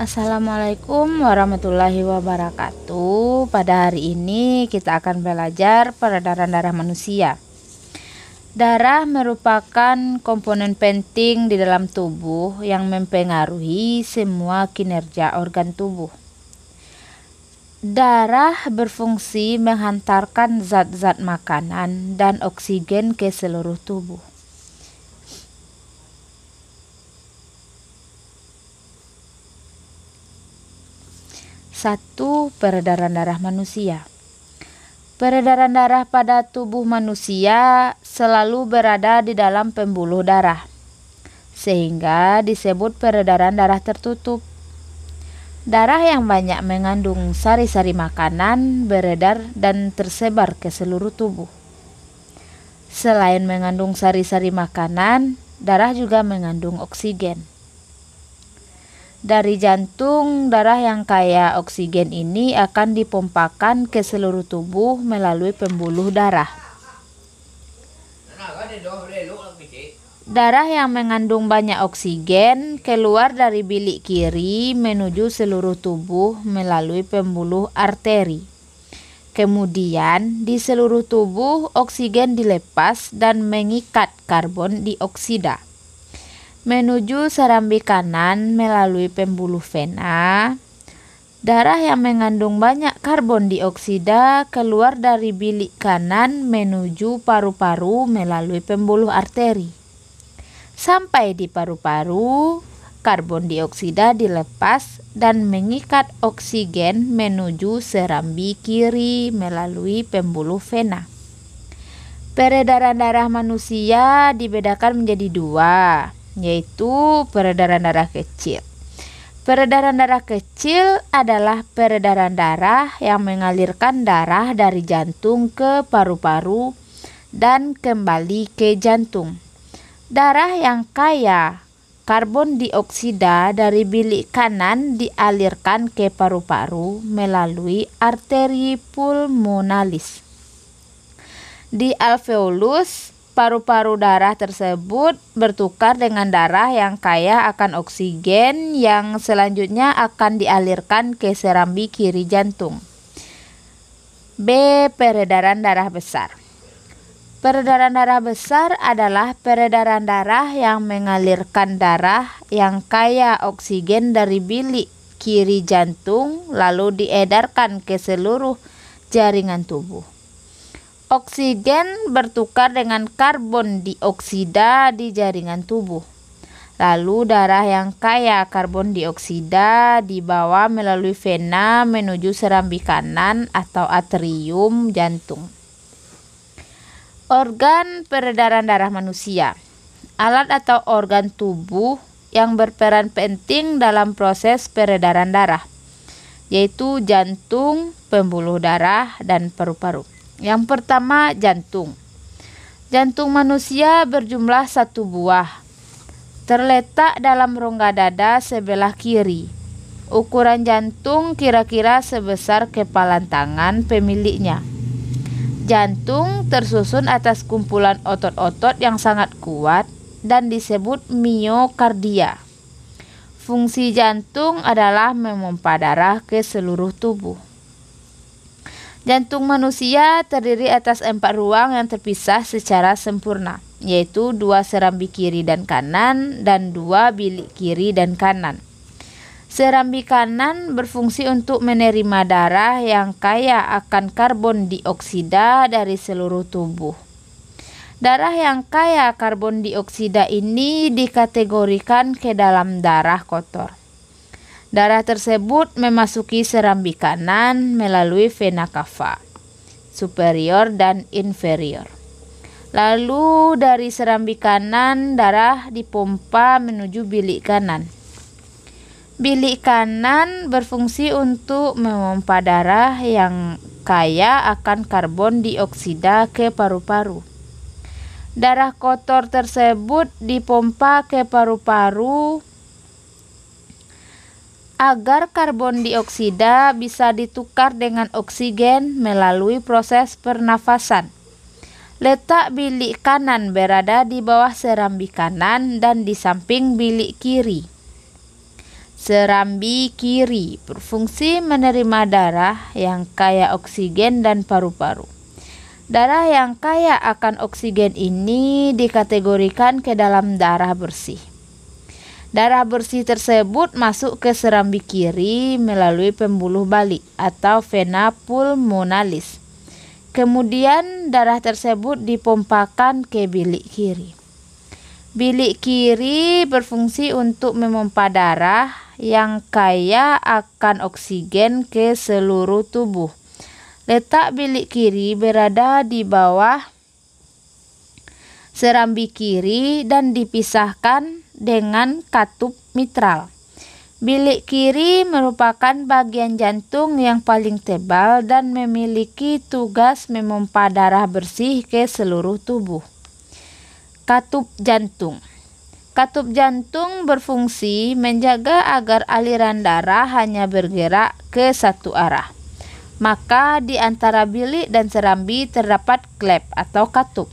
Assalamualaikum warahmatullahi wabarakatuh. Pada hari ini kita akan belajar peredaran darah manusia. Darah merupakan komponen penting di dalam tubuh yang mempengaruhi semua kinerja organ tubuh. Darah berfungsi menghantarkan zat-zat makanan dan oksigen ke seluruh tubuh. Satu, peredaran darah manusia. Peredaran darah pada tubuh manusia selalu berada di dalam pembuluh darah, sehingga disebut peredaran darah tertutup. Darah yang banyak mengandung sari-sari makanan beredar dan tersebar ke seluruh tubuh. Selain mengandung sari-sari makanan, darah juga mengandung oksigen. Dari jantung, darah yang kaya oksigen ini akan dipompakan ke seluruh tubuh melalui pembuluh darah. Darah yang mengandung banyak oksigen keluar dari bilik kiri menuju seluruh tubuh melalui pembuluh arteri. Kemudian, di seluruh tubuh oksigen dilepas dan mengikat karbon dioksida menuju serambi kanan melalui pembuluh vena. Darah yang mengandung banyak karbon dioksida keluar dari bilik kanan menuju paru-paru melalui pembuluh arteri. Sampai di paru-paru, karbon dioksida dilepas dan mengikat oksigen menuju serambi kiri melalui pembuluh vena. Peredaran darah manusia dibedakan menjadi dua, yaitu peredaran darah kecil. Peredaran darah kecil adalah peredaran darah yang mengalirkan darah dari jantung ke paru-paru dan kembali ke jantung. Darah yang kaya karbon dioksida dari bilik kanan dialirkan ke paru-paru melalui arteri pulmonalis. Di alveolus paru-paru darah tersebut bertukar dengan darah yang kaya akan oksigen yang selanjutnya akan dialirkan ke serambi kiri jantung. B. Peredaran darah besar. Peredaran darah besar adalah peredaran darah yang mengalirkan darah yang kaya oksigen dari bilik kiri jantung lalu diedarkan ke seluruh jaringan tubuh. Oksigen bertukar dengan karbon dioksida di jaringan tubuh. Lalu darah yang kaya karbon dioksida dibawa melalui vena menuju serambi kanan atau atrium jantung. Organ peredaran darah manusia. Alat atau organ tubuh yang berperan penting dalam proses peredaran darah, yaitu jantung, pembuluh darah, dan paru-paru. Yang pertama, jantung. Jantung manusia berjumlah satu buah. Terletak dalam rongga dada sebelah kiri. Ukuran jantung kira-kira sebesar kepalan tangan pemiliknya. Jantung tersusun atas kumpulan otot-otot yang sangat kuat dan disebut miokardia. Fungsi jantung adalah memompa darah ke seluruh tubuh. Jantung manusia terdiri atas empat ruang yang terpisah secara sempurna, yaitu dua serambi kiri dan kanan dan dua bilik kiri dan kanan. Serambi kanan berfungsi untuk menerima darah yang kaya akan karbon dioksida dari seluruh tubuh. Darah yang kaya karbon dioksida ini dikategorikan ke dalam darah kotor. Darah tersebut memasuki serambi kanan melalui vena cava superior dan inferior. Lalu dari serambi kanan darah dipompa menuju bilik kanan. Bilik kanan berfungsi untuk memompa darah yang kaya akan karbon dioksida ke paru-paru. Darah kotor tersebut dipompa ke paru-paru agar karbon dioksida bisa ditukar dengan oksigen melalui proses pernafasan. Letak bilik kanan berada di bawah serambi kanan dan di samping bilik kiri. Serambi kiri berfungsi menerima darah yang kaya oksigen dan paru-paru. Darah yang kaya akan oksigen ini dikategorikan ke dalam darah bersih. Darah bersih tersebut masuk ke serambi kiri melalui pembuluh balik atau vena pulmonalis. Kemudian darah tersebut dipompakan ke bilik kiri. Bilik kiri berfungsi untuk memompa darah yang kaya akan oksigen ke seluruh tubuh. Letak bilik kiri berada di bawah serambi kiri dan dipisahkan dengan katup mitral. Bilik kiri merupakan bagian jantung yang paling tebal dan memiliki tugas memompa darah bersih ke seluruh tubuh. Katup jantung. Katup jantung berfungsi menjaga agar aliran darah hanya bergerak ke satu arah. Maka di antara bilik dan serambi terdapat klep atau katup.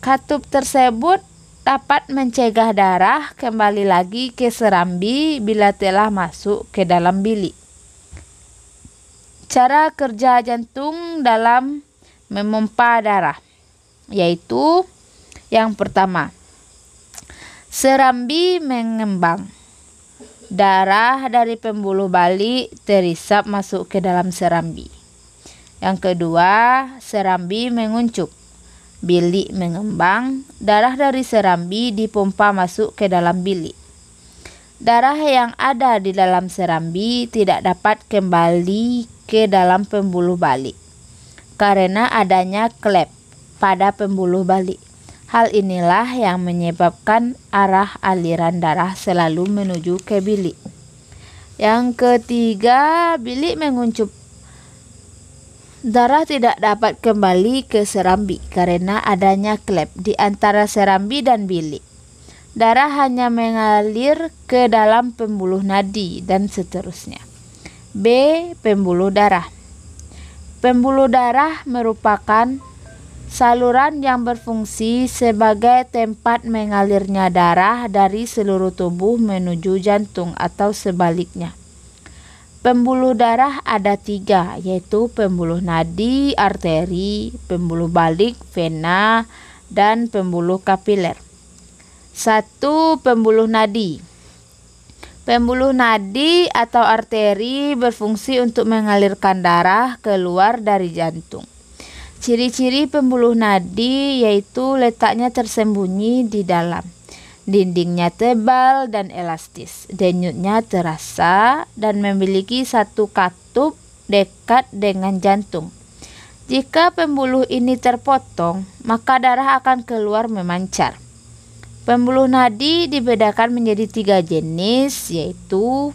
Katup tersebut dapat mencegah darah kembali lagi ke serambi bila telah masuk ke dalam bilik. Cara kerja jantung dalam memompa darah yaitu yang pertama, serambi mengembang. Darah dari pembuluh balik terisap masuk ke dalam serambi. Yang kedua, serambi menguncup bilik mengembang, darah dari serambi dipompa masuk ke dalam bilik. Darah yang ada di dalam serambi tidak dapat kembali ke dalam pembuluh balik karena adanya klep pada pembuluh balik. Hal inilah yang menyebabkan arah aliran darah selalu menuju ke bilik. Yang ketiga, bilik menguncup Darah tidak dapat kembali ke serambi karena adanya klep di antara serambi dan bilik. Darah hanya mengalir ke dalam pembuluh nadi dan seterusnya. B. Pembuluh darah. Pembuluh darah merupakan saluran yang berfungsi sebagai tempat mengalirnya darah dari seluruh tubuh menuju jantung atau sebaliknya. Pembuluh darah ada tiga, yaitu pembuluh nadi, arteri, pembuluh balik, vena, dan pembuluh kapiler. Satu, pembuluh nadi. Pembuluh nadi atau arteri berfungsi untuk mengalirkan darah keluar dari jantung. Ciri-ciri pembuluh nadi yaitu letaknya tersembunyi di dalam Dindingnya tebal dan elastis, denyutnya terasa dan memiliki satu katup dekat dengan jantung. Jika pembuluh ini terpotong, maka darah akan keluar memancar. Pembuluh nadi dibedakan menjadi tiga jenis, yaitu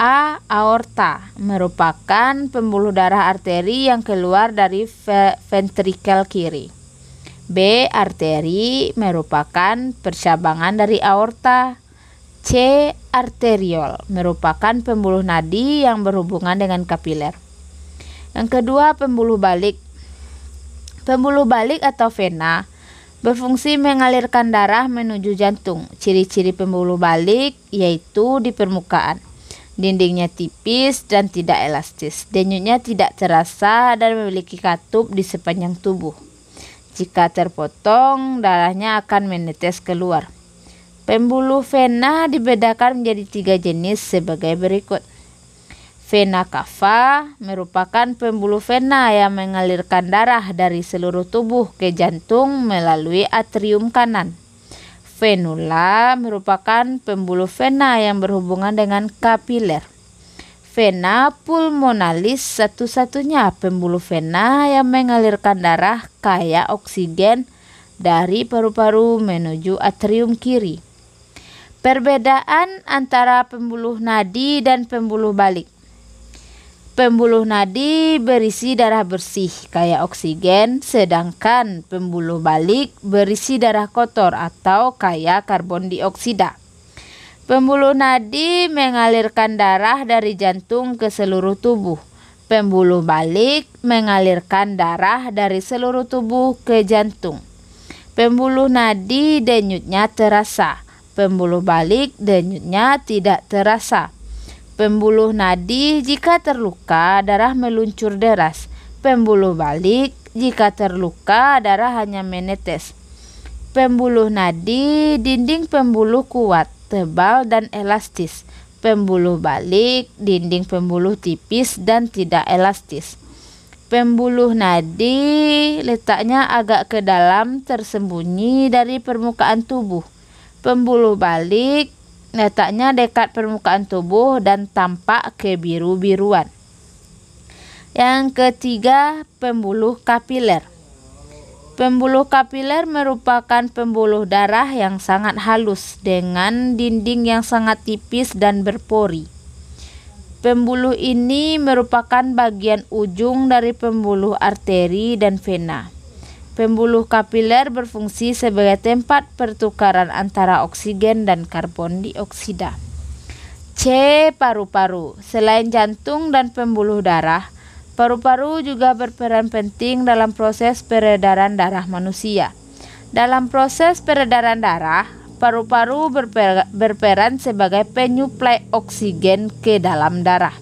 A. Aorta merupakan pembuluh darah arteri yang keluar dari ventrikel kiri. B. Arteri merupakan percabangan dari aorta. C. Arteriol merupakan pembuluh nadi yang berhubungan dengan kapiler. Yang kedua, pembuluh balik. Pembuluh balik atau vena berfungsi mengalirkan darah menuju jantung. Ciri-ciri pembuluh balik yaitu di permukaan. Dindingnya tipis dan tidak elastis. Denyutnya tidak terasa dan memiliki katup di sepanjang tubuh. Jika terpotong, darahnya akan menetes keluar. Pembuluh vena dibedakan menjadi tiga jenis sebagai berikut. Vena cava merupakan pembuluh vena yang mengalirkan darah dari seluruh tubuh ke jantung melalui atrium kanan. Venula merupakan pembuluh vena yang berhubungan dengan kapiler. Vena pulmonalis satu-satunya pembuluh vena yang mengalirkan darah kaya oksigen dari paru-paru menuju atrium kiri. Perbedaan antara pembuluh nadi dan pembuluh balik. Pembuluh nadi berisi darah bersih kaya oksigen, sedangkan pembuluh balik berisi darah kotor atau kaya karbon dioksida. Pembuluh nadi mengalirkan darah dari jantung ke seluruh tubuh. Pembuluh balik mengalirkan darah dari seluruh tubuh ke jantung. Pembuluh nadi denyutnya terasa, Pembuluh balik denyutnya tidak terasa. Pembuluh nadi jika terluka darah meluncur deras. Pembuluh balik jika terluka darah hanya menetes. Pembuluh nadi dinding pembuluh kuat, tebal dan elastis. Pembuluh balik dinding pembuluh tipis dan tidak elastis. Pembuluh nadi letaknya agak ke dalam tersembunyi dari permukaan tubuh Pembuluh balik letaknya dekat permukaan tubuh dan tampak kebiru-biruan. Yang ketiga, pembuluh kapiler. Pembuluh kapiler merupakan pembuluh darah yang sangat halus dengan dinding yang sangat tipis dan berpori. Pembuluh ini merupakan bagian ujung dari pembuluh arteri dan vena. Pembuluh kapiler berfungsi sebagai tempat pertukaran antara oksigen dan karbon dioksida. C. Paru-paru. Selain jantung dan pembuluh darah, paru-paru juga berperan penting dalam proses peredaran darah manusia. Dalam proses peredaran darah, paru-paru berperan sebagai penyuplai oksigen ke dalam darah.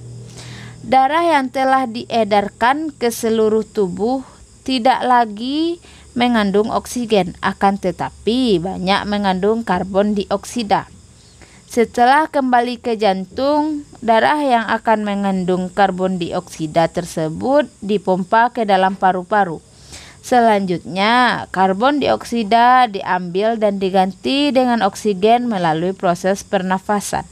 Darah yang telah diedarkan ke seluruh tubuh tidak lagi mengandung oksigen, akan tetapi banyak mengandung karbon dioksida. Setelah kembali ke jantung, darah yang akan mengandung karbon dioksida tersebut dipompa ke dalam paru-paru. Selanjutnya, karbon dioksida diambil dan diganti dengan oksigen melalui proses pernafasan.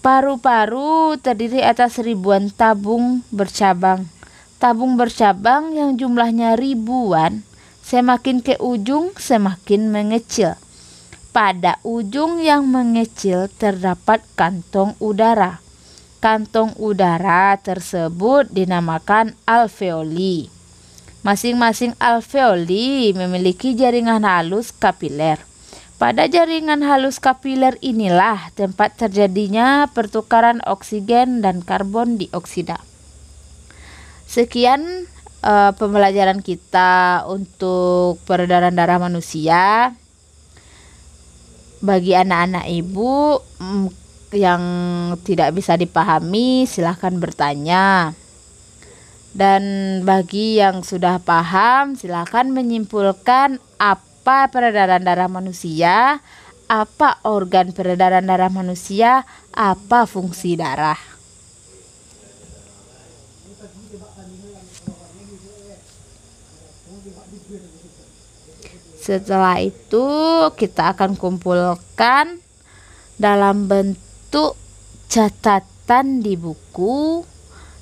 Paru-paru terdiri atas ribuan tabung bercabang tabung bercabang yang jumlahnya ribuan, semakin ke ujung semakin mengecil. Pada ujung yang mengecil terdapat kantong udara. Kantong udara tersebut dinamakan alveoli. Masing-masing alveoli memiliki jaringan halus kapiler. Pada jaringan halus kapiler inilah tempat terjadinya pertukaran oksigen dan karbon dioksida. Sekian uh, pembelajaran kita untuk peredaran darah manusia. Bagi anak-anak ibu mm, yang tidak bisa dipahami, silahkan bertanya. Dan bagi yang sudah paham, silahkan menyimpulkan apa peredaran darah manusia, apa organ peredaran darah manusia, apa fungsi darah. Setelah itu kita akan kumpulkan dalam bentuk catatan di buku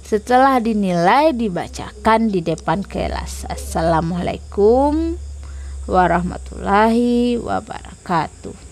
setelah dinilai dibacakan di depan kelas. Assalamualaikum warahmatullahi wabarakatuh.